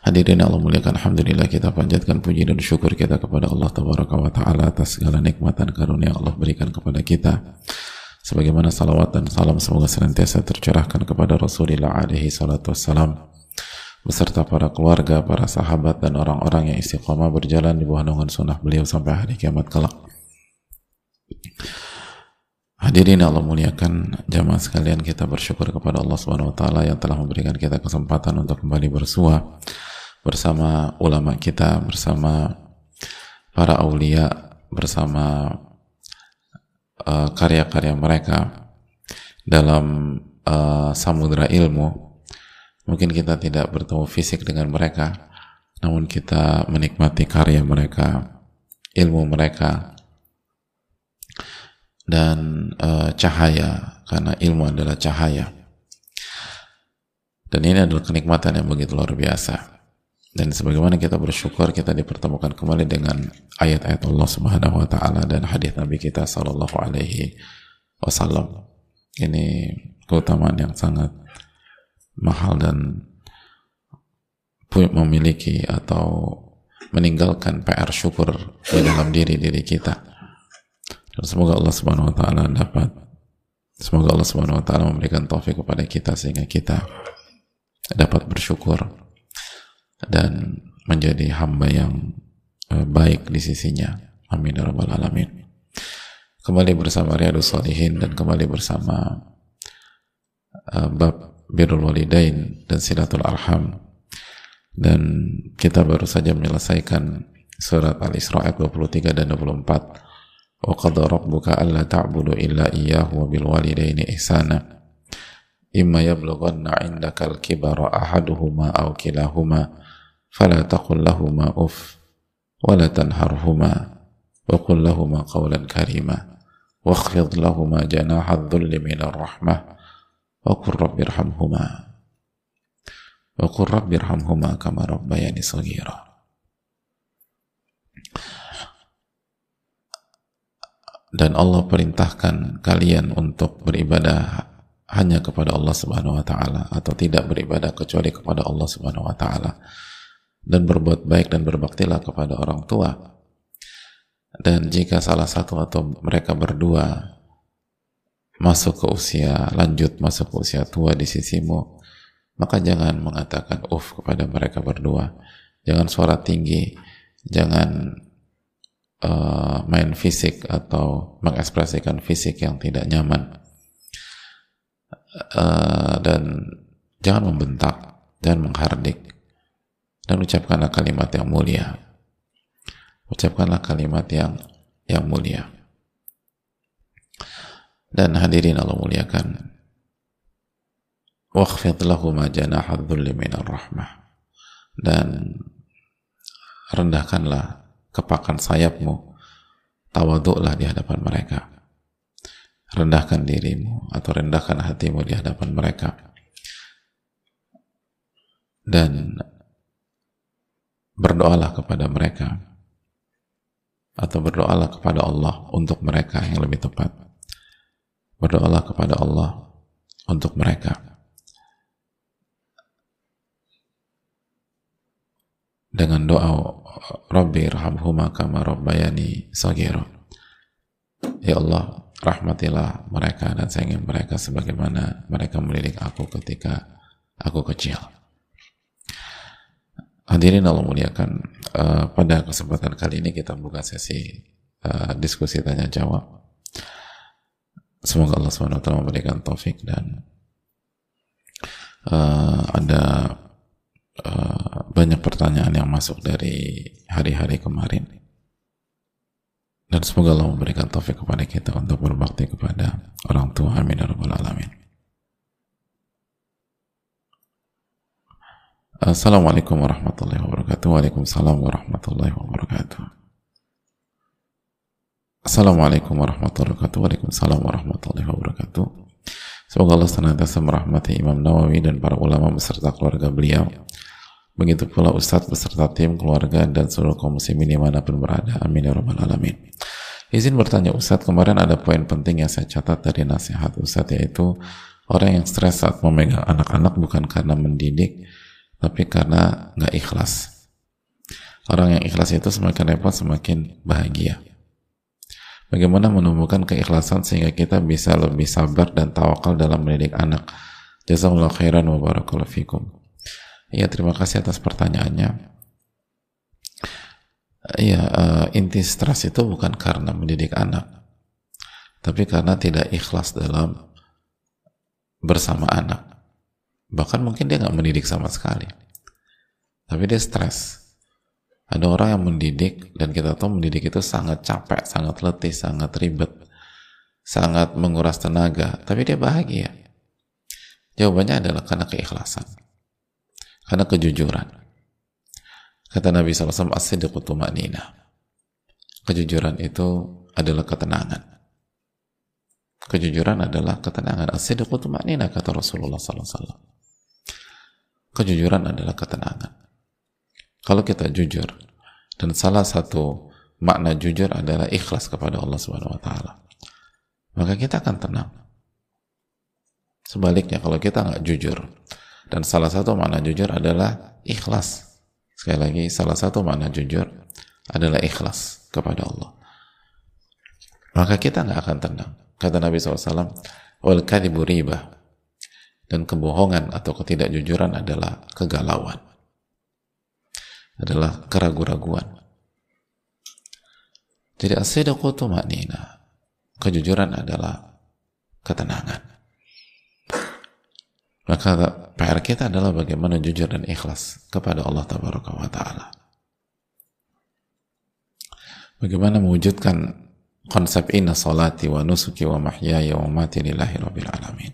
Hadirin Allah muliakan Alhamdulillah kita panjatkan puji dan syukur kita kepada Allah Tabaraka wa Ta'ala atas segala nikmat dan karunia Allah berikan kepada kita. Sebagaimana salawat dan salam semoga senantiasa tercurahkan kepada Rasulullah alaihi salatu wassalam. Beserta para keluarga, para sahabat dan orang-orang yang istiqomah berjalan di bawah naungan sunnah beliau sampai hari kiamat kelak Hadirin Allah muliakan jamaah sekalian kita bersyukur kepada Allah Subhanahu wa taala yang telah memberikan kita kesempatan untuk kembali bersua bersama ulama kita, bersama para aulia, bersama uh, karya-karya uh, mereka dalam uh, samudra ilmu. Mungkin kita tidak bertemu fisik dengan mereka, namun kita menikmati karya mereka, ilmu mereka, dan uh, cahaya, karena ilmu adalah cahaya. Dan ini adalah kenikmatan yang begitu luar biasa dan sebagaimana kita bersyukur kita dipertemukan kembali dengan ayat-ayat Allah Subhanahu wa taala dan hadis Nabi kita sallallahu alaihi wasallam. Ini keutamaan yang sangat mahal dan memiliki atau meninggalkan PR syukur di dalam diri diri kita. Dan semoga Allah Subhanahu wa taala dapat semoga Allah Subhanahu wa taala memberikan taufik kepada kita sehingga kita dapat bersyukur dan menjadi hamba yang uh, baik di sisinya. Amin ya rabbal alamin. Kembali bersama Riyadus Salihin dan kembali bersama uh, bab birrul walidain dan silatul arham. Dan kita baru saja menyelesaikan surat Al-Isra ayat 23 dan 24. وقضى ربك ألا تعبد إلا إياه وبالوالدين إحسانا. إما يبلغن عندك الكبر أحدهما أو كلاهما فلا تقل لهما أف ولا تنهرهما وقل لهما قولا كريما واخفض لهما جناح الذل من الرحمة وقل رب ارحمهما وقل رب ارحمهما كما ربياني صغيرا. Dan Allah perintahkan kalian untuk beribadah hanya kepada Allah Subhanahu wa taala atau tidak beribadah kecuali kepada Allah Subhanahu wa taala. Dan berbuat baik dan berbaktilah kepada orang tua. Dan jika salah satu atau mereka berdua masuk ke usia lanjut masuk ke usia tua di sisimu maka jangan mengatakan uff kepada mereka berdua. Jangan suara tinggi jangan uh, main fisik atau mengekspresikan fisik yang tidak nyaman. Uh, dan jangan membentak dan menghardik. Dan ucapkanlah kalimat yang mulia. Ucapkanlah kalimat yang yang mulia. Dan hadirin Allah muliakan. Waqfid lahuma minar rahmah. Dan rendahkanlah kepakan sayapmu. Tawaduklah di hadapan mereka. Rendahkan dirimu atau rendahkan hatimu di hadapan mereka. Dan berdoalah kepada mereka. Atau berdoalah kepada Allah untuk mereka yang lebih tepat. Berdoalah kepada Allah untuk mereka. Dengan doa Rabbi irhamhuma kama rabbayani sagira ya Allah rahmatilah mereka dan sayangi mereka sebagaimana mereka mendidik aku ketika aku kecil Hadirin Allah muliakan, uh, pada kesempatan kali ini kita buka sesi uh, diskusi tanya jawab. Semoga Allah SWT memberikan taufik dan uh, ada uh, banyak pertanyaan yang masuk dari hari-hari kemarin. Dan semoga Allah memberikan taufik kepada kita untuk berbakti kepada orang tua. Amin. Ya Rabbal Alamin. Assalamualaikum warahmatullahi wabarakatuh. Waalaikumsalam warahmatullahi wabarakatuh. Assalamualaikum warahmatullahi wabarakatuh. Waalaikumsalam warahmatullahi wabarakatuh. Semoga Allah senantiasa merahmati Imam Nawawi dan para ulama beserta keluarga beliau. Begitu pula Ustadz beserta tim, keluarga, dan seluruh kaum muslimin di mana pun berada. Amin ya rabbal alamin. Izin bertanya Ustadz, kemarin ada poin penting yang saya catat dari nasihat Ustadz yaitu orang yang stres saat memegang anak-anak bukan karena mendidik, tapi karena nggak ikhlas. Orang yang ikhlas itu semakin repot semakin bahagia. Bagaimana menumbuhkan keikhlasan sehingga kita bisa lebih sabar dan tawakal dalam mendidik anak. Jazakallahu khairan wa barakallahu fikum. Iya, terima kasih atas pertanyaannya. Iya, uh, inti stres itu bukan karena mendidik anak, tapi karena tidak ikhlas dalam bersama anak. Bahkan mungkin dia nggak mendidik sama sekali, tapi dia stres ada orang yang mendidik dan kita tahu mendidik itu sangat capek, sangat letih, sangat ribet, sangat menguras tenaga, tapi dia bahagia. Jawabannya adalah karena keikhlasan, karena kejujuran. Kata Nabi SAW, as-sidqu Kejujuran itu adalah ketenangan. Kejujuran adalah ketenangan. As-sidqu kata Rasulullah SAW. Kejujuran adalah ketenangan. Kalau kita jujur, dan salah satu makna jujur adalah ikhlas kepada Allah Subhanahu wa taala. Maka kita akan tenang. Sebaliknya kalau kita nggak jujur dan salah satu makna jujur adalah ikhlas. Sekali lagi salah satu makna jujur adalah ikhlas kepada Allah. Maka kita nggak akan tenang. Kata Nabi SAW, wal riba. Dan kebohongan atau ketidakjujuran adalah kegalauan adalah keraguan-raguan. Jadi as-sidqu maknina. Kejujuran adalah ketenangan. Maka PR kita adalah bagaimana jujur dan ikhlas kepada Allah Tabaraka wa Ta'ala. Bagaimana mewujudkan konsep inna salati wa nusuki wa mahyaya wa mati lillahi rabbil alamin.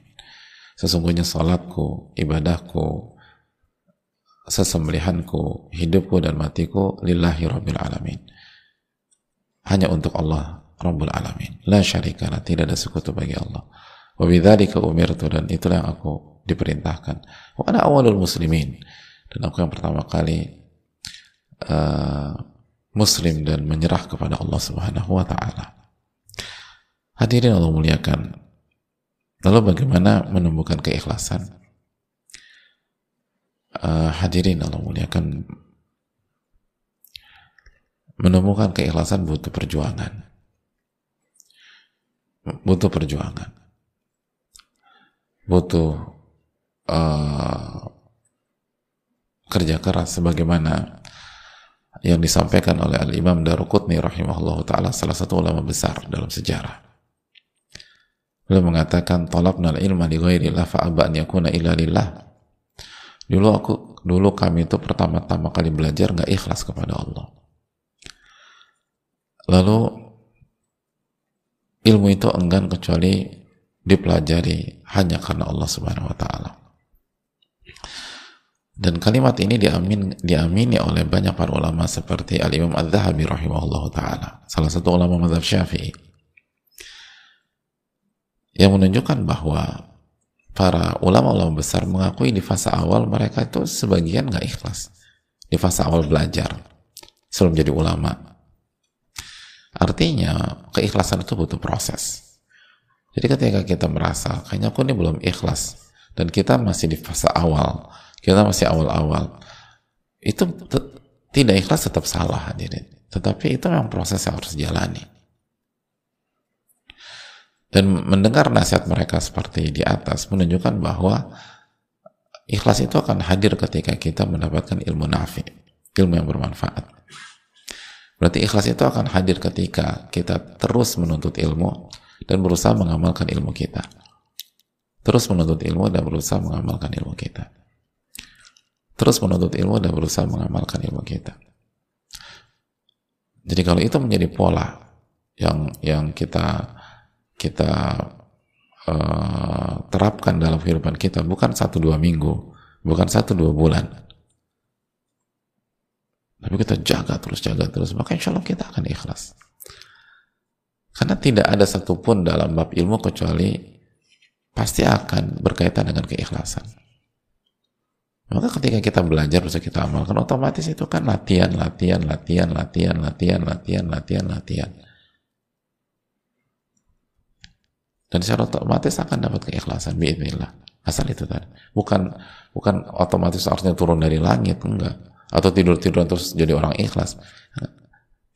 Sesungguhnya salatku, ibadahku, sesembelihanku, hidupku dan matiku lillahi rabbil alamin. Hanya untuk Allah Rabbul Alamin. La syarikana, tidak ada sekutu bagi Allah. Wa bidzalika umirtu dan itulah yang aku diperintahkan. Wa awalul muslimin. Dan aku yang pertama kali uh, muslim dan menyerah kepada Allah Subhanahu wa taala. Hadirin Allah muliakan. Lalu bagaimana menumbuhkan keikhlasan? uh, hadirin Allah muliakan menemukan keikhlasan butuh perjuangan butuh perjuangan butuh uh, kerja keras sebagaimana yang disampaikan oleh Al-Imam Daruqutni rahimahullah ta'ala salah satu ulama besar dalam sejarah beliau mengatakan talabna ilma li ghairillah fa'aba an yakuna illa lillah Dulu aku, dulu kami itu pertama-tama kali belajar nggak ikhlas kepada Allah. Lalu ilmu itu enggan kecuali dipelajari hanya karena Allah Subhanahu wa taala. Dan kalimat ini diamin, diamini oleh banyak para ulama seperti Al-Imam Al-Zahabi rahimahullah ta'ala. Salah satu ulama mazhab syafi'i. Yang menunjukkan bahwa para ulama-ulama besar mengakui di fase awal mereka itu sebagian nggak ikhlas. Di fase awal belajar sebelum jadi ulama. Artinya keikhlasan itu butuh proses. Jadi ketika kita merasa kayaknya aku ini belum ikhlas. Dan kita masih di fase awal kita masih awal-awal itu tidak ikhlas tetap salah hadirin tetapi itu memang proses yang harus dijalani dan mendengar nasihat mereka seperti di atas menunjukkan bahwa ikhlas itu akan hadir ketika kita mendapatkan ilmu nafi, ilmu yang bermanfaat. Berarti ikhlas itu akan hadir ketika kita terus menuntut ilmu dan berusaha mengamalkan ilmu kita. Terus menuntut ilmu dan berusaha mengamalkan ilmu kita. Terus menuntut ilmu dan berusaha mengamalkan ilmu kita. Jadi kalau itu menjadi pola yang yang kita kita uh, terapkan dalam kehidupan kita bukan satu dua minggu, bukan satu dua bulan, tapi kita jaga terus jaga terus maka insya Allah kita akan ikhlas. Karena tidak ada satupun dalam bab ilmu kecuali pasti akan berkaitan dengan keikhlasan. Maka ketika kita belajar bisa kita amalkan otomatis itu kan latihan, latihan, latihan, latihan, latihan, latihan, latihan, latihan. Dan secara otomatis akan dapat keikhlasan biidznillah. Asal itu tadi. Bukan bukan otomatis artinya turun dari langit, enggak. Atau tidur-tiduran terus jadi orang ikhlas.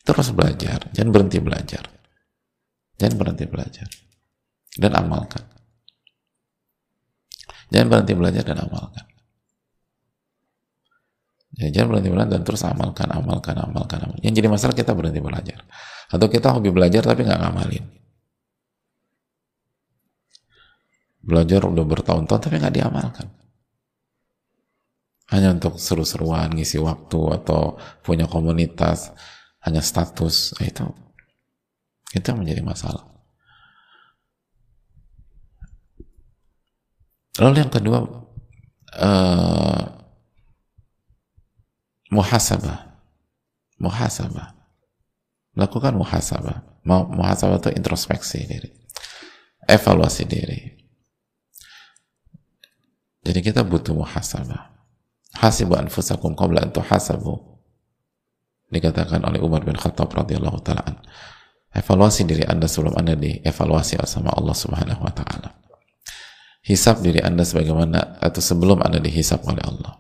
Terus belajar, jangan berhenti belajar. Jangan berhenti belajar. Dan amalkan. Jangan berhenti belajar dan amalkan. Ya, jangan berhenti belajar dan terus amalkan, amalkan, amalkan, amalkan. Yang jadi masalah kita berhenti belajar. Atau kita hobi belajar tapi nggak ngamalin. Belajar udah bertahun-tahun tapi nggak diamalkan. Hanya untuk seru-seruan, ngisi waktu, atau punya komunitas, hanya status, itu itu yang menjadi masalah. Lalu yang kedua, uh, muhasabah. Muhasabah. Lakukan muhasabah. Muhasabah itu introspeksi diri. Evaluasi diri. Jadi kita butuh muhasabah. Hasibu anfusakum qabla an tuhasabu. Dikatakan oleh Umar bin Khattab radhiyallahu taala evaluasi diri Anda sebelum Anda dievaluasi sama Allah Subhanahu wa taala. Hisap diri Anda sebagaimana atau sebelum Anda dihisap oleh Allah.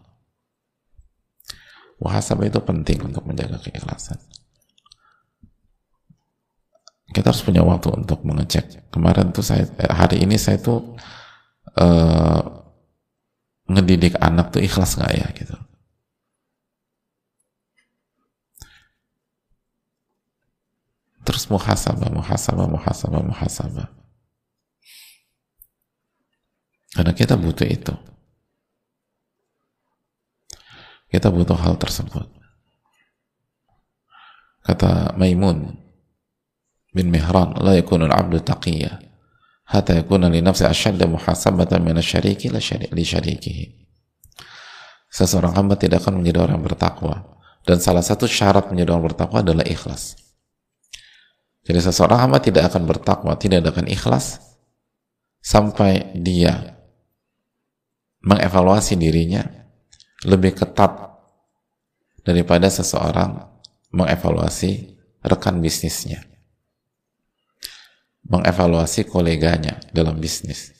Muhasabah itu penting untuk menjaga keikhlasan. Kita harus punya waktu untuk mengecek. Kemarin tuh saya eh, hari ini saya tuh uh, ngedidik anak tuh ikhlas nggak ya gitu. terus muhasabah, muhasabah, muhasabah, muhasabah. Karena kita butuh itu. Kita butuh hal tersebut. Kata Maimun bin Mihran, la yakunu al-'abdu taqiyya hatta yakuna li nafsi ashadda muhasabatan min asy-syariki li syarikihi. Seseorang hamba tidak akan menjadi orang bertakwa dan salah satu syarat menjadi orang bertakwa adalah ikhlas. Jadi seseorang hamba tidak akan bertakwa, tidak akan ikhlas sampai dia mengevaluasi dirinya lebih ketat daripada seseorang mengevaluasi rekan bisnisnya. Mengevaluasi koleganya dalam bisnis.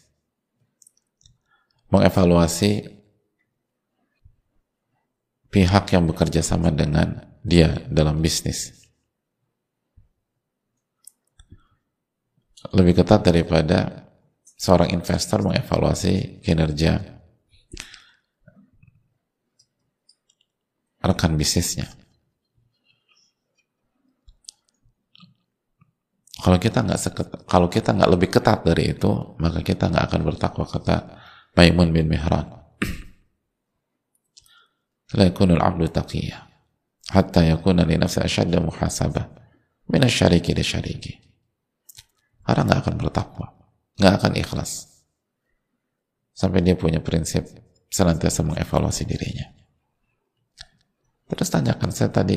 Mengevaluasi pihak yang bekerja sama dengan dia dalam bisnis lebih ketat daripada seorang investor mengevaluasi kinerja rekan bisnisnya. Kalau kita nggak kalau kita nggak lebih ketat dari itu, maka kita nggak akan bertakwa kata Maimun bin Mihran. La abdu taqiyya hatta yakuna li nafsi muhasabah min asy-syariki li syariki. Orang nggak akan bertakwa, nggak akan ikhlas. Sampai dia punya prinsip senantiasa mengevaluasi dirinya. Terus tanyakan saya tadi,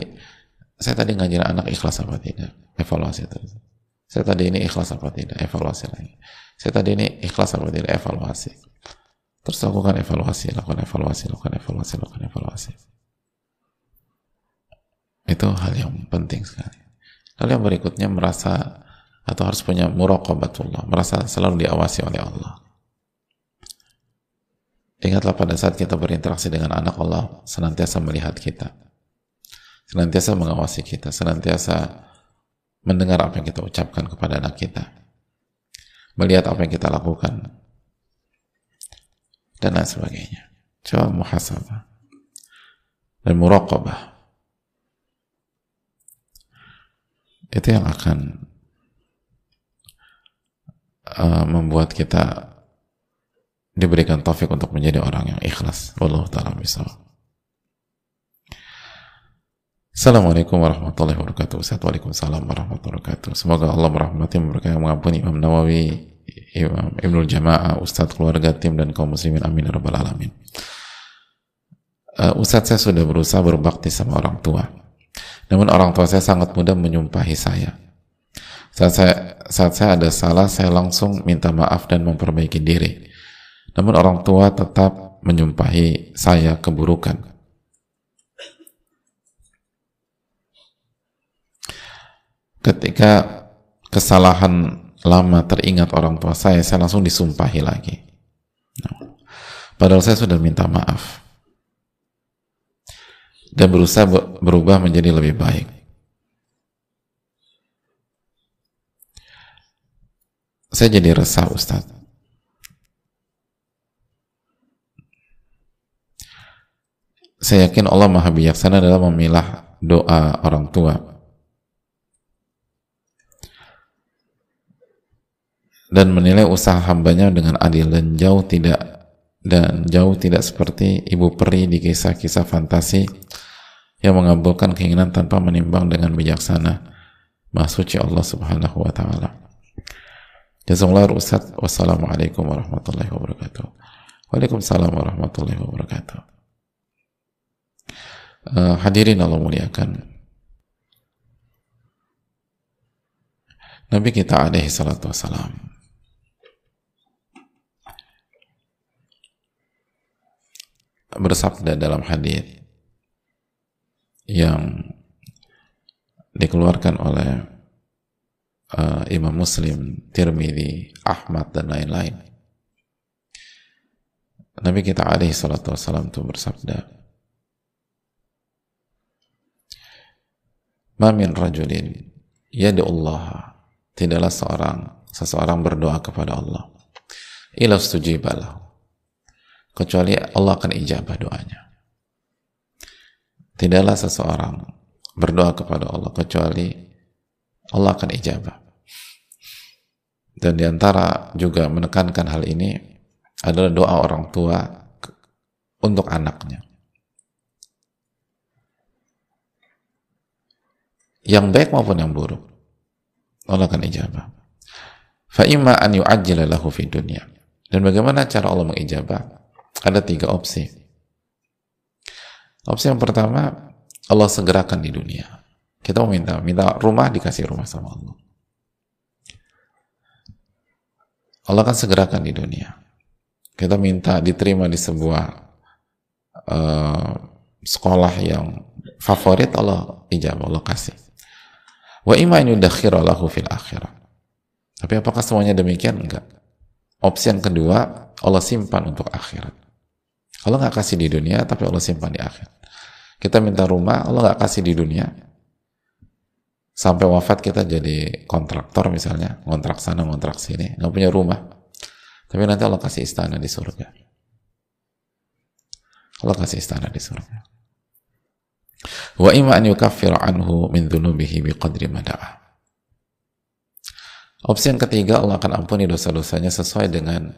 saya tadi ngajarin anak ikhlas apa tidak? Evaluasi terus. Saya tadi ini ikhlas apa tidak? Evaluasi lagi. Saya tadi ini ikhlas apa tidak? Evaluasi. Terus lakukan evaluasi, lakukan evaluasi, lakukan evaluasi, lakukan evaluasi. Itu hal yang penting sekali. Lalu yang berikutnya merasa atau harus punya muraqabatullah, merasa selalu diawasi oleh Allah. Ingatlah pada saat kita berinteraksi dengan anak Allah senantiasa melihat kita. Senantiasa mengawasi kita, senantiasa mendengar apa yang kita ucapkan kepada anak kita. Melihat apa yang kita lakukan dan lain sebagainya. Coba muhasabah dan muraqabah. Itu yang akan uh, membuat kita diberikan taufik untuk menjadi orang yang ikhlas. Wallahu taala bisa. Assalamualaikum warahmatullahi wabarakatuh. Waalaikumsalam warahmatullahi wabarakatuh. Semoga Allah merahmati, memberkahi, mengampuni Imam Nawawi, Imam Ibnul Jamaah, Ustadz keluarga tim dan kaum muslimin amin ya rabbal alamin. Uh, Ustadz saya sudah berusaha berbakti sama orang tua. Namun orang tua saya sangat mudah menyumpahi saya Saat saya, saat saya ada salah, saya langsung minta maaf dan memperbaiki diri. Namun orang tua tetap menyumpahi saya keburukan. Ketika kesalahan lama teringat orang tua saya, saya langsung disumpahi lagi. Padahal saya sudah minta maaf. Dan berusaha berubah menjadi lebih baik. Saya jadi resah Ustaz. Saya yakin Allah Maha Bijaksana dalam memilah doa orang tua. Dan menilai usaha hambanya dengan adil dan jauh tidak dan jauh tidak seperti ibu peri di kisah-kisah fantasi yang mengabulkan keinginan tanpa menimbang dengan bijaksana. Maha Allah Subhanahu wa taala. Jazakallah Ustaz. Wassalamualaikum warahmatullahi wabarakatuh. Waalaikumsalam warahmatullahi wabarakatuh. Uh, hadirin Allah muliakan. Nabi kita alaihi salatu wassalam bersabda dalam hadis yang dikeluarkan oleh uh, Imam Muslim, Tirmidzi, Ahmad dan lain-lain. Nabi kita alaihi salatu wassalam itu bersabda, "Ma min rajulin Allah tidaklah seorang seseorang berdoa kepada Allah ila stujibalah kecuali Allah akan ijabah doanya. Tidaklah seseorang berdoa kepada Allah kecuali Allah akan ijabah. Dan di antara juga menekankan hal ini adalah doa orang tua untuk anaknya. Yang baik maupun yang buruk. Allah akan ijabah. Fa'imma an yu'ajjila fi dunia. Dan bagaimana cara Allah mengijabah? Ada tiga opsi. Opsi yang pertama, Allah segerakan di dunia. Kita mau minta, minta rumah dikasih rumah sama Allah. Allah kan segerakan di dunia. Kita minta diterima di sebuah uh, sekolah yang favorit Allah ijabah Allah kasih. Wa in lahu fil akhirah. Tapi apakah semuanya demikian? Enggak. Opsi yang kedua, Allah simpan untuk akhirat. Allah nggak kasih di dunia, tapi Allah simpan di akhirat. Kita minta rumah, Allah nggak kasih di dunia, sampai wafat kita jadi kontraktor misalnya kontrak sana kontrak sini nggak punya rumah tapi nanti Allah kasih istana di surga Allah kasih istana di surga wa ima an yukaffir anhu min dhunubihi biqadri mada'a opsi yang ketiga Allah akan ampuni dosa-dosanya sesuai dengan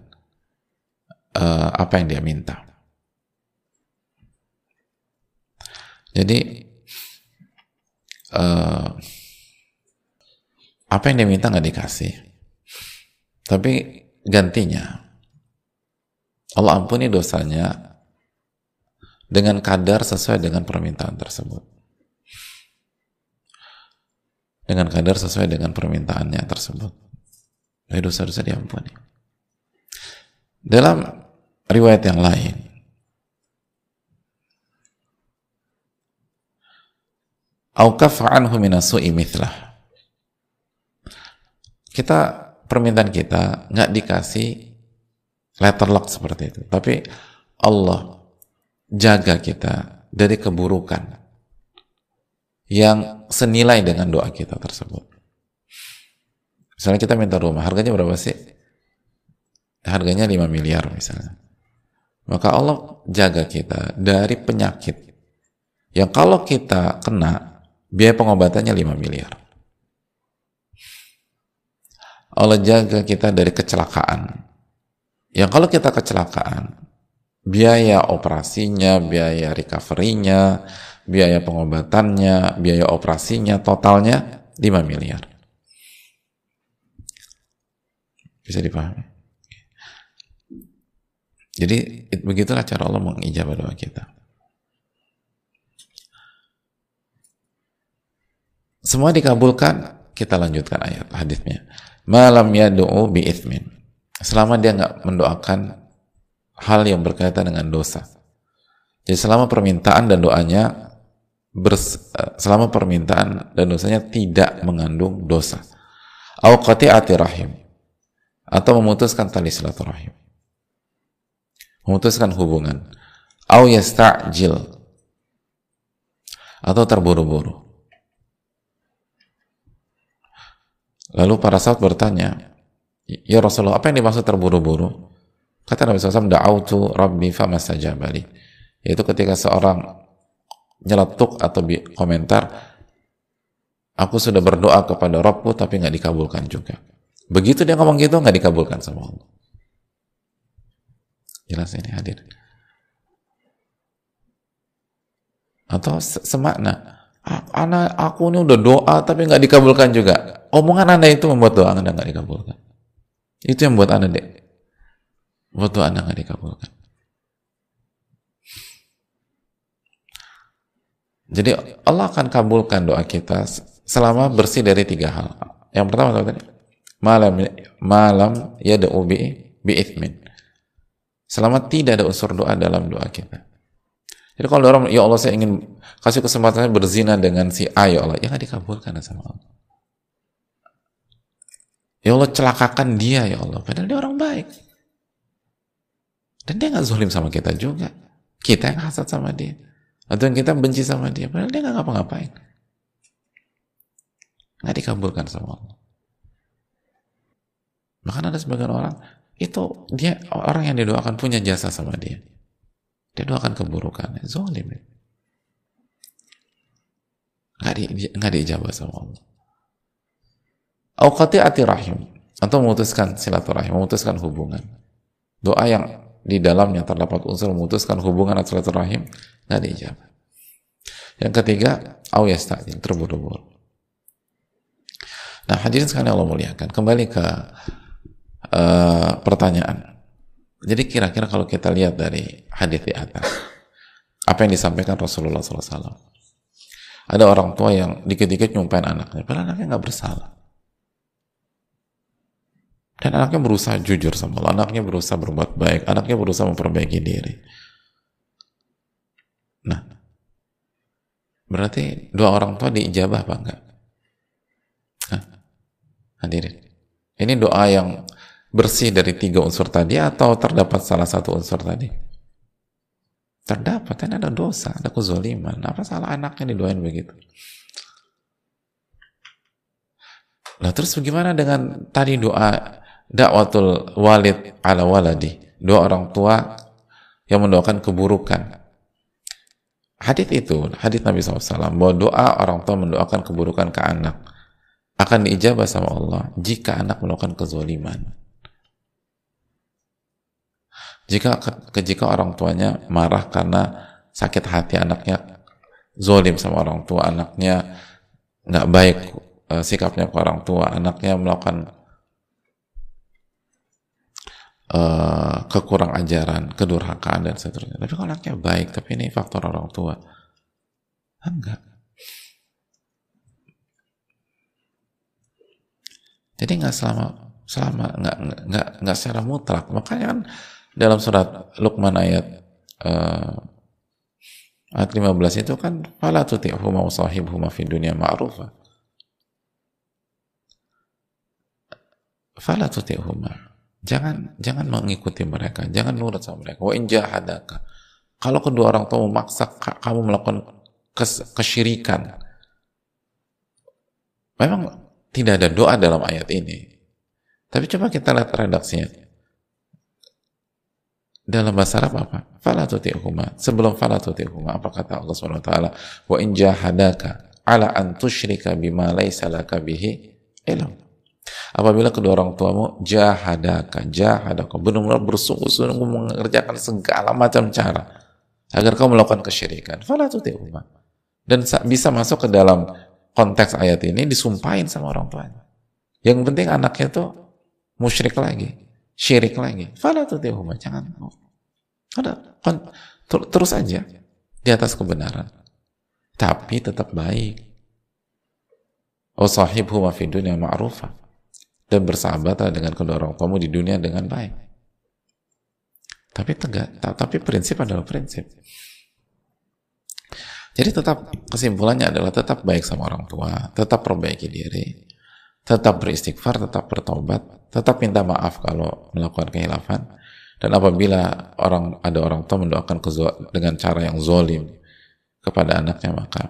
uh, apa yang dia minta. Jadi uh, apa yang dia minta nggak dikasih. Tapi gantinya Allah ampuni dosanya dengan kadar sesuai dengan permintaan tersebut. Dengan kadar sesuai dengan permintaannya tersebut. Dari dosa-dosa diampuni dalam riwayat yang lain kita permintaan kita nggak dikasih letter lock seperti itu. Tapi Allah jaga kita dari keburukan yang senilai dengan doa kita tersebut. Misalnya kita minta rumah harganya berapa sih? Harganya 5 miliar misalnya. Maka Allah jaga kita dari penyakit. Yang kalau kita kena biaya pengobatannya 5 miliar. Allah jaga kita dari kecelakaan. Yang kalau kita kecelakaan, biaya operasinya, biaya recovery-nya, biaya pengobatannya, biaya operasinya, totalnya 5 miliar. Bisa dipahami? Jadi begitulah cara Allah mengijabah doa kita. Semua dikabulkan kita lanjutkan ayat hadisnya. Malam yadu'u bi ithmin. Selama dia nggak mendoakan hal yang berkaitan dengan dosa. Jadi selama permintaan dan doanya bers, selama permintaan dan dosanya tidak mengandung dosa. Au qati'ati rahim atau memutuskan tali silaturahim. Memutuskan hubungan. Au yasta'jil atau terburu-buru. Lalu para sahabat bertanya, Ya Rasulullah, apa yang dimaksud terburu-buru? Kata Nabi SAW, Da'autu Rabbi famastajabali. Yaitu ketika seorang nyeletuk atau komentar, aku sudah berdoa kepada Rabbku tapi nggak dikabulkan juga. Begitu dia ngomong gitu, nggak dikabulkan sama Allah. Jelas ini hadir. Atau semakna, anak aku ini udah doa tapi nggak dikabulkan juga. Omongan anda itu membuat doa anda nggak dikabulkan. Itu yang buat anda. Doa anda nggak dikabulkan. Jadi Allah akan kabulkan doa kita selama bersih dari tiga hal. Yang pertama tadi malam malam ya bi bi ithmin. Selama tidak ada unsur doa dalam doa kita. Jadi kalau orang ya Allah saya ingin kasih kesempatan berzina dengan si A ya Allah, ya nggak dikabulkan sama Allah. Ya Allah celakakan dia ya Allah. Padahal dia orang baik. Dan dia nggak zulim sama kita juga. Kita yang hasad sama dia. Atau yang kita benci sama dia. Padahal dia nggak ngapa-ngapain. Nggak dikabulkan sama Allah. Bahkan ada sebagian orang, itu dia orang yang didoakan punya jasa sama dia. Dia doakan keburukan. Zolim. Nggak, di, nggak diijabah sama Allah ati rahim atau memutuskan silaturahim, memutuskan hubungan. Doa yang di dalamnya terdapat unsur memutuskan hubungan atau silaturahim nggak dijawab. Yang ketiga, au yasta'jil, terburu-buru. Nah, hadirin sekalian Allah muliakan. Kembali ke uh, pertanyaan. Jadi kira-kira kalau kita lihat dari hadis di atas, apa yang disampaikan Rasulullah SAW? Ada orang tua yang dikit-dikit nyumpain anaknya, padahal anaknya nggak bersalah. Dan anaknya berusaha jujur sama Allah, anaknya berusaha berbuat baik, anaknya berusaha memperbaiki diri. Nah, berarti dua orang tua diijabah apa enggak? Hah? Hadirin. Ini doa yang bersih dari tiga unsur tadi atau terdapat salah satu unsur tadi? Terdapat, kan ada dosa, ada kezoliman. Apa salah anaknya didoain begitu? Nah terus bagaimana dengan tadi doa dakwatul walid ala waladi. Dua orang tua yang mendoakan keburukan. Hadis itu hadis Nabi SAW bahwa doa orang tua mendoakan keburukan ke anak akan diijabah sama Allah jika anak melakukan kezoliman jika ke, jika orang tuanya marah karena sakit hati anaknya zolim sama orang tua anaknya nggak baik uh, sikapnya ke orang tua anaknya melakukan uh, kekurang ajaran, kedurhakaan dan seterusnya. Tapi kalau anaknya baik, tapi ini faktor orang tua, enggak. Jadi nggak selama selama nggak nggak nggak secara mutlak. Makanya kan dalam surat Luqman ayat uh, ayat 15 itu kan fala tuti'huma wa sahibhuma fid dunya ma'rufa. Fala tuti'huma Jangan jangan mengikuti mereka, jangan nurut sama mereka. Wa in jahadaka. Kalau kedua orang tua memaksa kamu melakukan kes, kesyirikan, memang tidak ada doa dalam ayat ini. Tapi coba kita lihat redaksinya. Dalam bahasa Arab apa? Fala tuti'huma. Sebelum fala tuti'huma, apa kata Allah Subhanahu wa taala? Wa in jahadaka ala an tusyrika bima laisa laka bihi ilm. Apabila kedua orang tuamu jahadaka, jahadaka, benar-benar bersungguh-sungguh mengerjakan segala macam cara agar kau melakukan kesyirikan. Fala. Dan bisa masuk ke dalam konteks ayat ini disumpahin sama orang tuanya. Yang penting anaknya tuh musyrik lagi, syirik lagi. Fala jangan. Ada terus aja di atas kebenaran. Tapi tetap baik Oh sahibhu ma fi dunya ma'rufa. Dan bersahabatlah dengan kedua orang tuamu di dunia dengan baik. Tapi tegak, tapi prinsip adalah prinsip. Jadi tetap kesimpulannya adalah tetap baik sama orang tua, tetap perbaiki diri, tetap beristighfar, tetap bertobat, tetap minta maaf kalau melakukan kehilafan. Dan apabila orang ada orang tua mendoakan dengan cara yang zolim kepada anaknya maka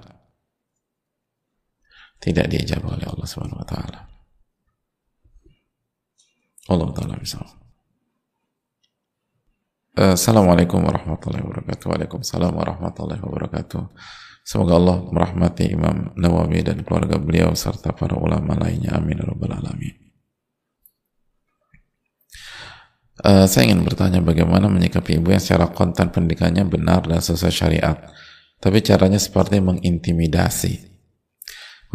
tidak diijabah oleh Allah Subhanahu wa taala. Allah taala bisa. Assalamualaikum warahmatullahi wabarakatuh. Waalaikumsalam warahmatullahi wabarakatuh. Semoga Allah merahmati Imam Nawawi dan keluarga beliau serta para ulama lainnya. Amin ya rabbal alamin. Uh, saya ingin bertanya bagaimana menyikapi ibu yang secara konten pendidikannya benar dan sesuai syariat, tapi caranya seperti mengintimidasi.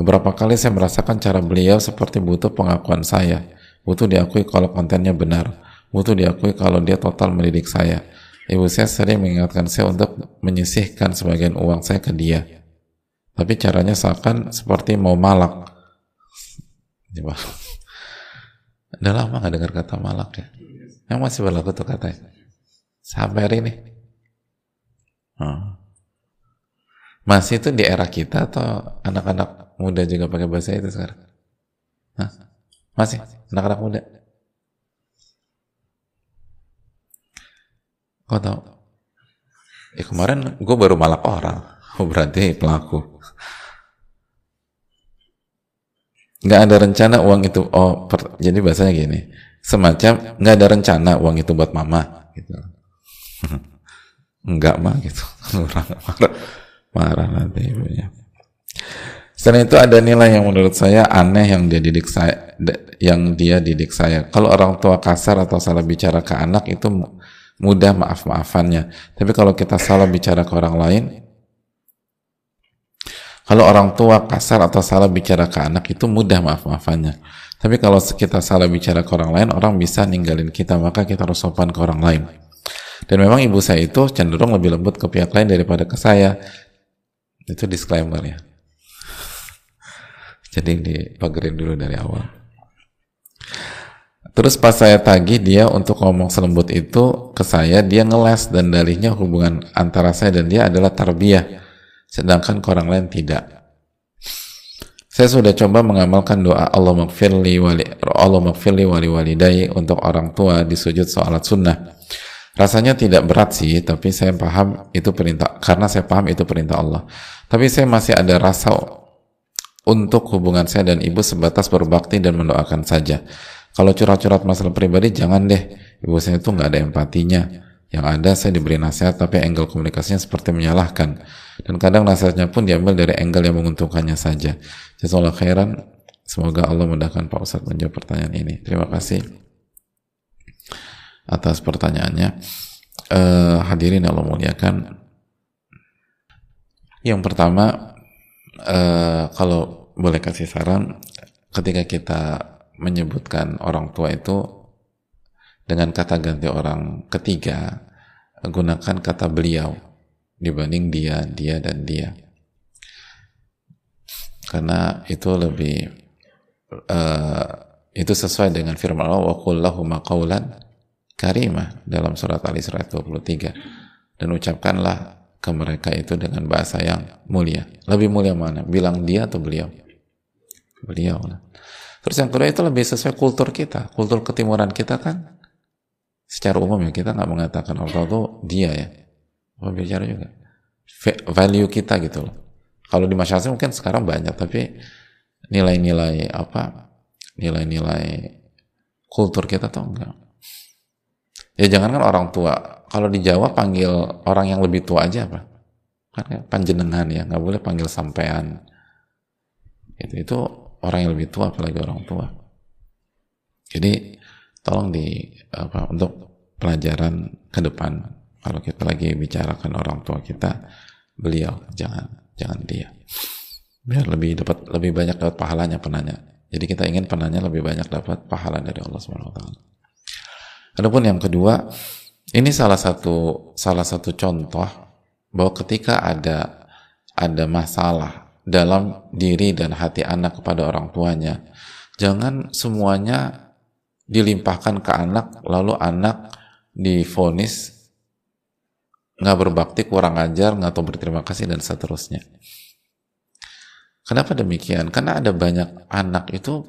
Beberapa kali saya merasakan cara beliau seperti butuh pengakuan saya, butuh diakui kalau kontennya benar, butuh diakui kalau dia total mendidik saya. Ibu saya sering mengingatkan saya untuk menyisihkan sebagian uang saya ke dia. Tapi caranya seakan seperti mau malak. Udah lama gak dengar kata malak ya? Yang masih berlaku tuh katanya. Sampai hari ini. Hmm. Masih itu di era kita atau anak-anak muda juga pakai bahasa itu sekarang? Hah? Masih? Anak-anak muda? Kau tahu? Ya kemarin gue baru malak orang. Oh berarti pelaku. Nggak ada rencana uang itu. Oh, per, jadi bahasanya gini. Semacam nggak ada rencana uang itu buat mama. Gitu. Enggak mah gitu. marah, marah nanti ibunya. Selain itu ada nilai yang menurut saya aneh yang dia didik saya, yang dia didik saya. Kalau orang tua kasar atau salah bicara ke anak itu mudah maaf-maafannya. Tapi kalau kita salah bicara ke orang lain, kalau orang tua kasar atau salah bicara ke anak itu mudah maaf-maafannya. Tapi kalau kita salah bicara ke orang lain, orang bisa ninggalin kita, maka kita harus sopan ke orang lain. Dan memang ibu saya itu cenderung lebih lembut ke pihak lain daripada ke saya. Itu disclaimer ya jadi dipagerin dulu dari awal. Terus pas saya tagih dia untuk ngomong selembut itu ke saya, dia ngeles dan dalihnya hubungan antara saya dan dia adalah tarbiyah. Sedangkan ke orang lain tidak. Saya sudah coba mengamalkan doa Allah maghfirli wali Allah maghfirli wali walidai untuk orang tua di sujud salat sunnah. Rasanya tidak berat sih, tapi saya paham itu perintah karena saya paham itu perintah Allah. Tapi saya masih ada rasa untuk hubungan saya dan ibu sebatas berbakti dan mendoakan saja. Kalau curhat-curhat masalah pribadi, jangan deh. Ibu saya itu nggak ada empatinya. Yang ada saya diberi nasihat, tapi angle komunikasinya seperti menyalahkan. Dan kadang nasihatnya pun diambil dari angle yang menguntungkannya saja. Jazakallah khairan. Semoga Allah mudahkan Pak Ustadz menjawab pertanyaan ini. Terima kasih atas pertanyaannya. Uh, hadirin Allah muliakan. Yang pertama, uh, kalau boleh kasih saran, ketika kita menyebutkan orang tua itu dengan kata ganti orang ketiga, gunakan kata beliau dibanding dia, dia dan dia. Karena itu lebih uh, itu sesuai dengan firman Allah wa qullahu maqaulan karimah dalam surat Al-Isra 23 dan ucapkanlah ke mereka itu dengan bahasa yang mulia. Lebih mulia mana? Bilang dia atau beliau? Beliau. Terus yang kedua itu lebih sesuai kultur kita. Kultur ketimuran kita kan secara umum ya kita nggak mengatakan Allah itu dia ya. Apa bicara juga. Value kita gitu loh. Kalau di masyarakat mungkin sekarang banyak tapi nilai-nilai apa? Nilai-nilai kultur kita tuh enggak. Ya jangan kan orang tua kalau di Jawa panggil orang yang lebih tua aja apa? Kan ya, panjenengan ya, nggak boleh panggil sampean. Itu itu orang yang lebih tua apalagi orang tua. Jadi tolong di apa untuk pelajaran ke depan kalau kita lagi bicarakan orang tua kita beliau jangan jangan dia biar lebih dapat lebih banyak dapat pahalanya penanya jadi kita ingin penanya lebih banyak dapat pahala dari Allah Subhanahu Wa Taala. Adapun yang kedua ini salah satu salah satu contoh bahwa ketika ada ada masalah dalam diri dan hati anak kepada orang tuanya. Jangan semuanya dilimpahkan ke anak, lalu anak difonis nggak berbakti, kurang ajar, nggak tahu berterima kasih dan seterusnya. Kenapa demikian? Karena ada banyak anak itu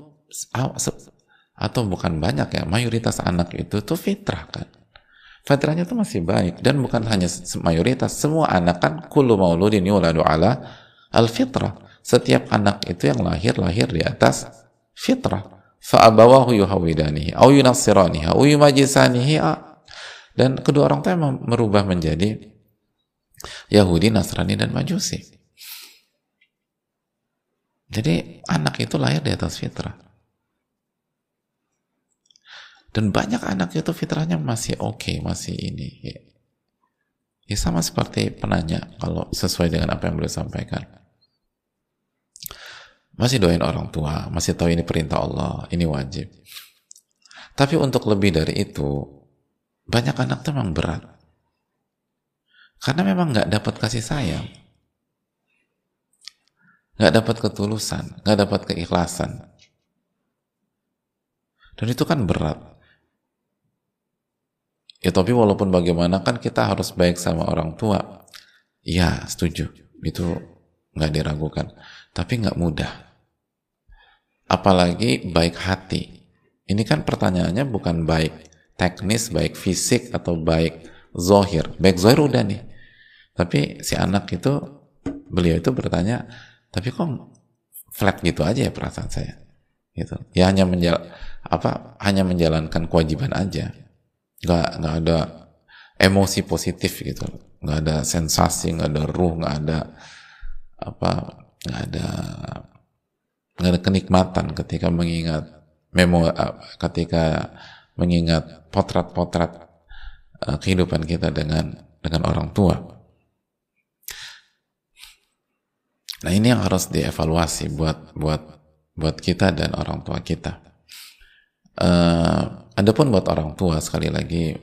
atau bukan banyak ya, mayoritas anak itu tuh fitrah kan. Fitrahnya itu masih baik dan bukan hanya mayoritas, semua anak kan kullu mauludin yuladu ala al-fitrah. Setiap anak itu yang lahir lahir di atas fitrah. Fa'abawahu yuhawidanihi au yunassiranihi au yumajisanihi dan kedua orang tua merubah menjadi Yahudi, Nasrani, dan Majusi. Jadi anak itu lahir di atas fitrah. Dan banyak anak itu fitrahnya masih oke, okay, masih ini. Ya. ya sama seperti penanya kalau sesuai dengan apa yang beliau sampaikan. Masih doain orang tua, masih tahu ini perintah Allah, ini wajib. Tapi untuk lebih dari itu, banyak anak tuh memang berat. Karena memang nggak dapat kasih sayang. Nggak dapat ketulusan, nggak dapat keikhlasan. Dan itu kan berat. Ya tapi walaupun bagaimana kan kita harus baik sama orang tua. Ya setuju, itu nggak diragukan. Tapi nggak mudah. Apalagi baik hati. Ini kan pertanyaannya bukan baik teknis baik fisik atau baik zohir baik zohir udah nih tapi si anak itu beliau itu bertanya tapi kok flat gitu aja ya perasaan saya gitu ya hanya menjal apa hanya menjalankan kewajiban aja nggak nggak ada emosi positif gitu nggak ada sensasi nggak ada ruh nggak ada apa nggak ada nggak ada kenikmatan ketika mengingat memo ketika mengingat potret-potret uh, kehidupan kita dengan dengan orang tua. Nah ini yang harus dievaluasi buat buat buat kita dan orang tua kita. Uh, Adapun buat orang tua sekali lagi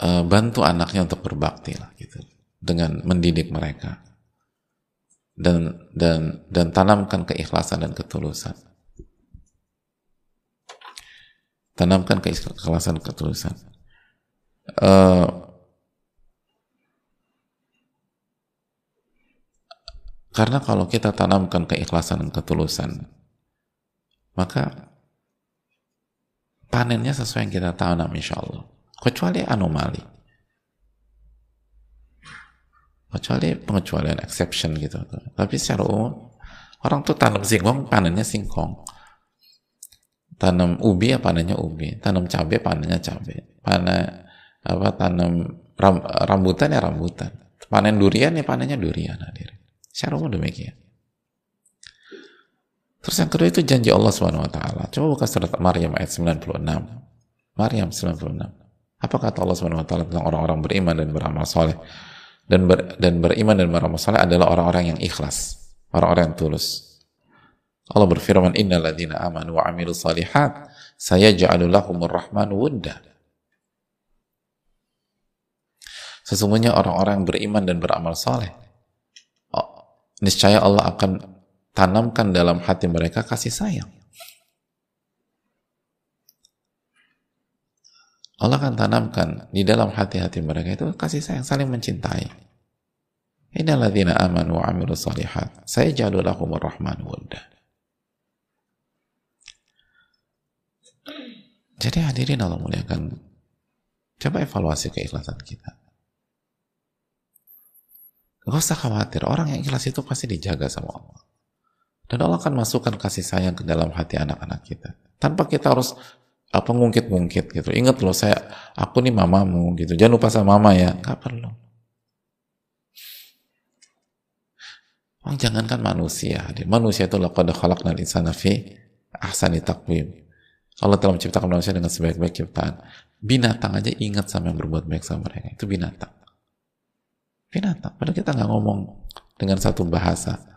uh, bantu anaknya untuk berbakti lah gitu. Dengan mendidik mereka. Dan dan dan tanamkan keikhlasan dan ketulusan. tanamkan keikhlasan ketulusan. Uh, karena kalau kita tanamkan keikhlasan dan ketulusan maka panennya sesuai yang kita tanam insya Allah kecuali anomali. Kecuali pengecualian exception gitu. Tapi secara umum orang tuh tanam singkong panennya singkong. Tanam ubi ya panennya ubi. Tanam cabai panennya cabai. Panen apa tanam ram, rambutan ya rambutan. Panen durian ya panennya durian hadir secara umum demikian terus yang kedua itu janji Allah Subhanahu wa taala. Coba buka surat Maryam ayat 96 Maryam 96 apa kata Allah Subhanahu wa taala tentang orang-orang beriman dan beramal soleh? Dan ber, dan beriman dan beramal soleh adalah orang-orang yang ikhlas. Orang-orang yang tulus. Allah berfirman innal ladzina amanu wa amilu salihat sayaj'alu lahumur rahman wudda. Sesungguhnya orang-orang beriman dan beramal saleh oh, niscaya Allah akan tanamkan dalam hati mereka kasih sayang. Allah akan tanamkan di dalam hati-hati mereka itu kasih sayang, saling mencintai. Innal ladzina amanu wa amilu salihat sayaj'alu lahumur rahman wudda. Jadi hadirin Allah muliakan, coba evaluasi keikhlasan kita. Gak usah khawatir, orang yang ikhlas itu pasti dijaga sama Allah. Dan Allah akan masukkan kasih sayang ke dalam hati anak-anak kita. Tanpa kita harus apa ngungkit-ngungkit gitu. Ingat loh saya, aku nih mamamu gitu. Jangan lupa sama mama ya. Gak perlu. Oh, jangankan manusia. Manusia itu laqad khalaqnal insana fi ahsani taqwim. Allah telah menciptakan manusia dengan sebaik-baik ciptaan. Binatang aja ingat sama yang berbuat baik sama mereka. Itu binatang. Binatang. Padahal kita nggak ngomong dengan satu bahasa.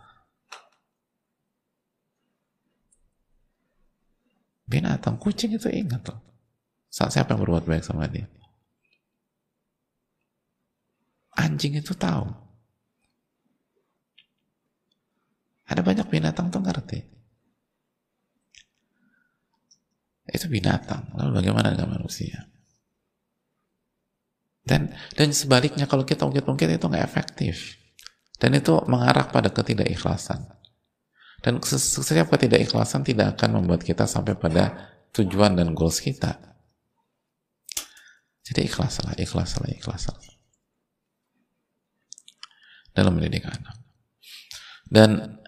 Binatang, kucing itu ingat loh. Saat siapa yang berbuat baik sama dia. Anjing itu tahu. Ada banyak binatang tuh ngerti. Itu binatang. Lalu bagaimana dengan manusia? Dan dan sebaliknya kalau kita ungkit-ungkit itu nggak efektif. Dan itu mengarah pada ketidakikhlasan. Dan setiap ketidakikhlasan tidak akan membuat kita sampai pada tujuan dan goals kita. Jadi ikhlaslah, ikhlaslah, ikhlaslah. Dalam mendidik anak. Dan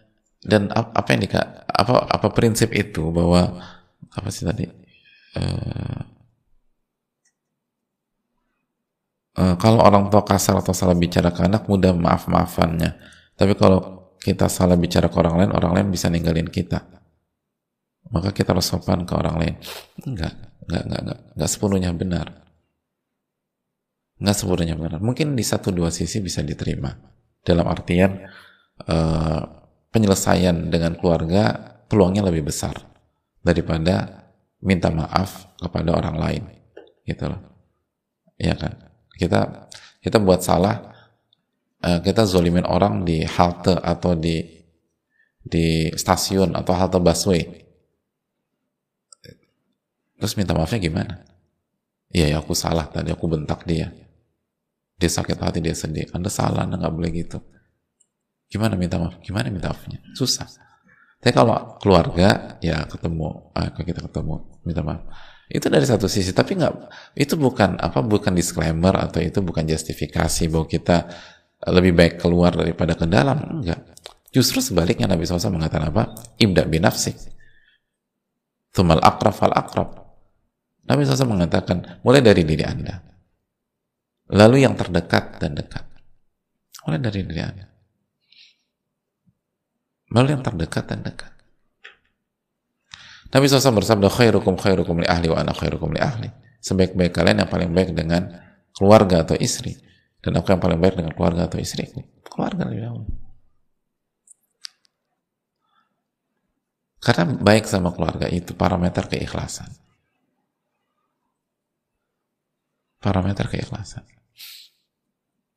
dan apa yang dika, apa apa prinsip itu bahwa apa sih tadi uh, uh, kalau orang tua kasar atau salah bicara ke anak mudah maaf maafannya tapi kalau kita salah bicara ke orang lain orang lain bisa ninggalin kita. Maka kita harus sopan ke orang lain. Enggak enggak enggak enggak, enggak sepenuhnya benar. Enggak sepenuhnya benar. Mungkin di satu dua sisi bisa diterima. Dalam artian uh, penyelesaian dengan keluarga peluangnya lebih besar daripada minta maaf kepada orang lain. Gitu loh. Ya kan? Kita kita buat salah uh, kita zolimin orang di halte atau di di stasiun atau halte busway Terus minta maafnya gimana? Iya ya aku salah tadi, aku bentak dia. Dia sakit hati, dia sedih. Anda salah, Anda nggak boleh gitu. Gimana minta maaf? Gimana minta maafnya? Susah. Tapi kalau keluarga, ya ketemu, ah, kita ketemu, minta maaf. Itu dari satu sisi, tapi nggak, itu bukan apa, bukan disclaimer atau itu bukan justifikasi bahwa kita lebih baik keluar daripada ke dalam. Enggak. Justru sebaliknya Nabi SAW mengatakan apa? Ibda binafsik. Tumal akraf fal akraf Nabi SAW mengatakan, mulai dari diri Anda. Lalu yang terdekat dan dekat. Mulai dari diri Anda. Lalu yang terdekat dan dekat. Nabi SAW bersabda, khairukum khairukum li ahli wa ana khairukum li ahli. Sebaik-baik kalian yang paling baik dengan keluarga atau istri. Dan aku yang paling baik dengan keluarga atau istri. Keluarga lebih dahulu. Karena baik sama keluarga itu parameter keikhlasan. parameter keikhlasan.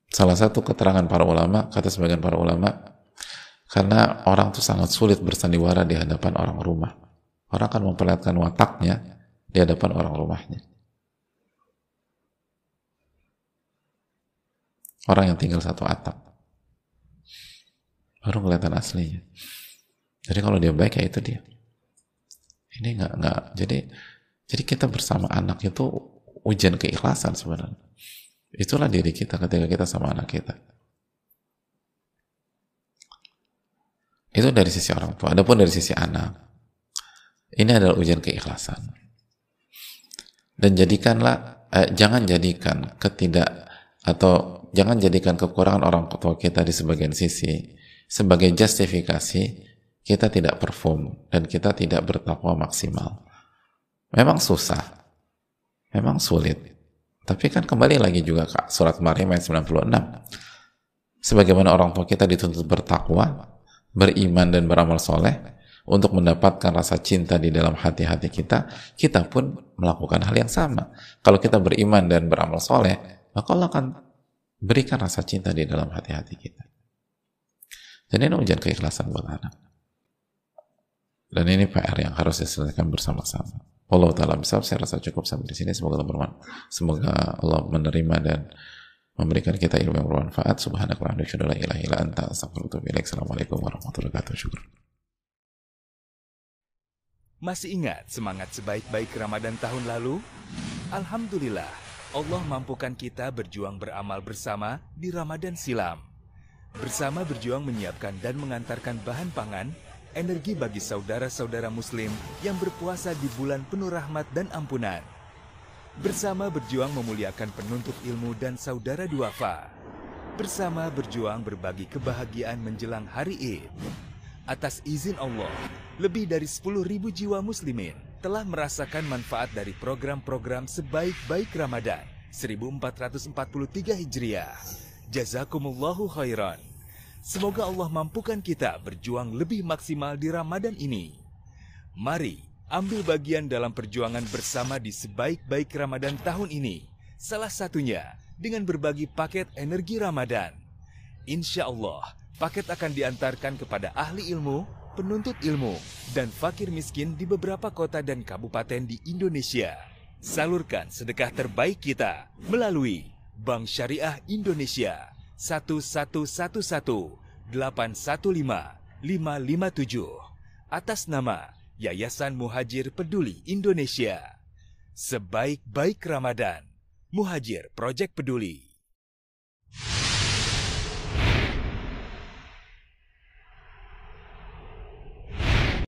Salah satu keterangan para ulama, kata sebagian para ulama, karena orang itu sangat sulit bersandiwara di hadapan orang rumah. Orang akan memperlihatkan wataknya di hadapan orang rumahnya. Orang yang tinggal satu atap. Baru kelihatan aslinya. Jadi kalau dia baik ya itu dia. Ini nggak nggak jadi jadi kita bersama anak itu ujian keikhlasan sebenarnya. Itulah diri kita ketika kita sama anak kita. Itu dari sisi orang tua. Adapun dari sisi anak, ini adalah ujian keikhlasan. Dan jadikanlah, eh, jangan jadikan ketidak atau jangan jadikan kekurangan orang tua kita di sebagian sisi sebagai justifikasi kita tidak perform dan kita tidak bertakwa maksimal. Memang susah, memang sulit. Tapi kan kembali lagi juga Kak, surat Maryam ayat 96. Sebagaimana orang tua kita dituntut bertakwa, beriman dan beramal soleh, untuk mendapatkan rasa cinta di dalam hati-hati kita, kita pun melakukan hal yang sama. Kalau kita beriman dan beramal soleh, maka Allah akan berikan rasa cinta di dalam hati-hati kita. Jadi ini ujian keikhlasan buat anak. Dan ini PR yang harus diselesaikan bersama-sama. Allah taala bisa saya rasa cukup sampai di sini semoga Allah bermanfaat semoga Allah menerima dan memberikan kita ilmu yang bermanfaat subhanakallahumma assalamualaikum warahmatullahi wabarakatuh masih ingat semangat sebaik-baik Ramadan tahun lalu? Alhamdulillah, Allah mampukan kita berjuang beramal bersama di Ramadan silam. Bersama berjuang menyiapkan dan mengantarkan bahan pangan energi bagi saudara-saudara muslim yang berpuasa di bulan penuh rahmat dan ampunan. Bersama berjuang memuliakan penuntut ilmu dan saudara duafa. Bersama berjuang berbagi kebahagiaan menjelang hari Id. Atas izin Allah, lebih dari 10.000 jiwa muslimin telah merasakan manfaat dari program-program sebaik-baik Ramadan 1443 Hijriah. Jazakumullahu khairan. Semoga Allah mampukan kita berjuang lebih maksimal di Ramadan ini. Mari ambil bagian dalam perjuangan bersama di sebaik-baik Ramadan tahun ini. Salah satunya dengan berbagi paket energi Ramadan. Insya Allah, Paket akan diantarkan kepada ahli ilmu, penuntut ilmu, dan fakir miskin di beberapa kota dan kabupaten di Indonesia. Salurkan sedekah terbaik kita melalui Bank Syariah Indonesia 1111 815 557 atas nama Yayasan Muhajir Peduli Indonesia. Sebaik-baik Ramadan, Muhajir Project Peduli.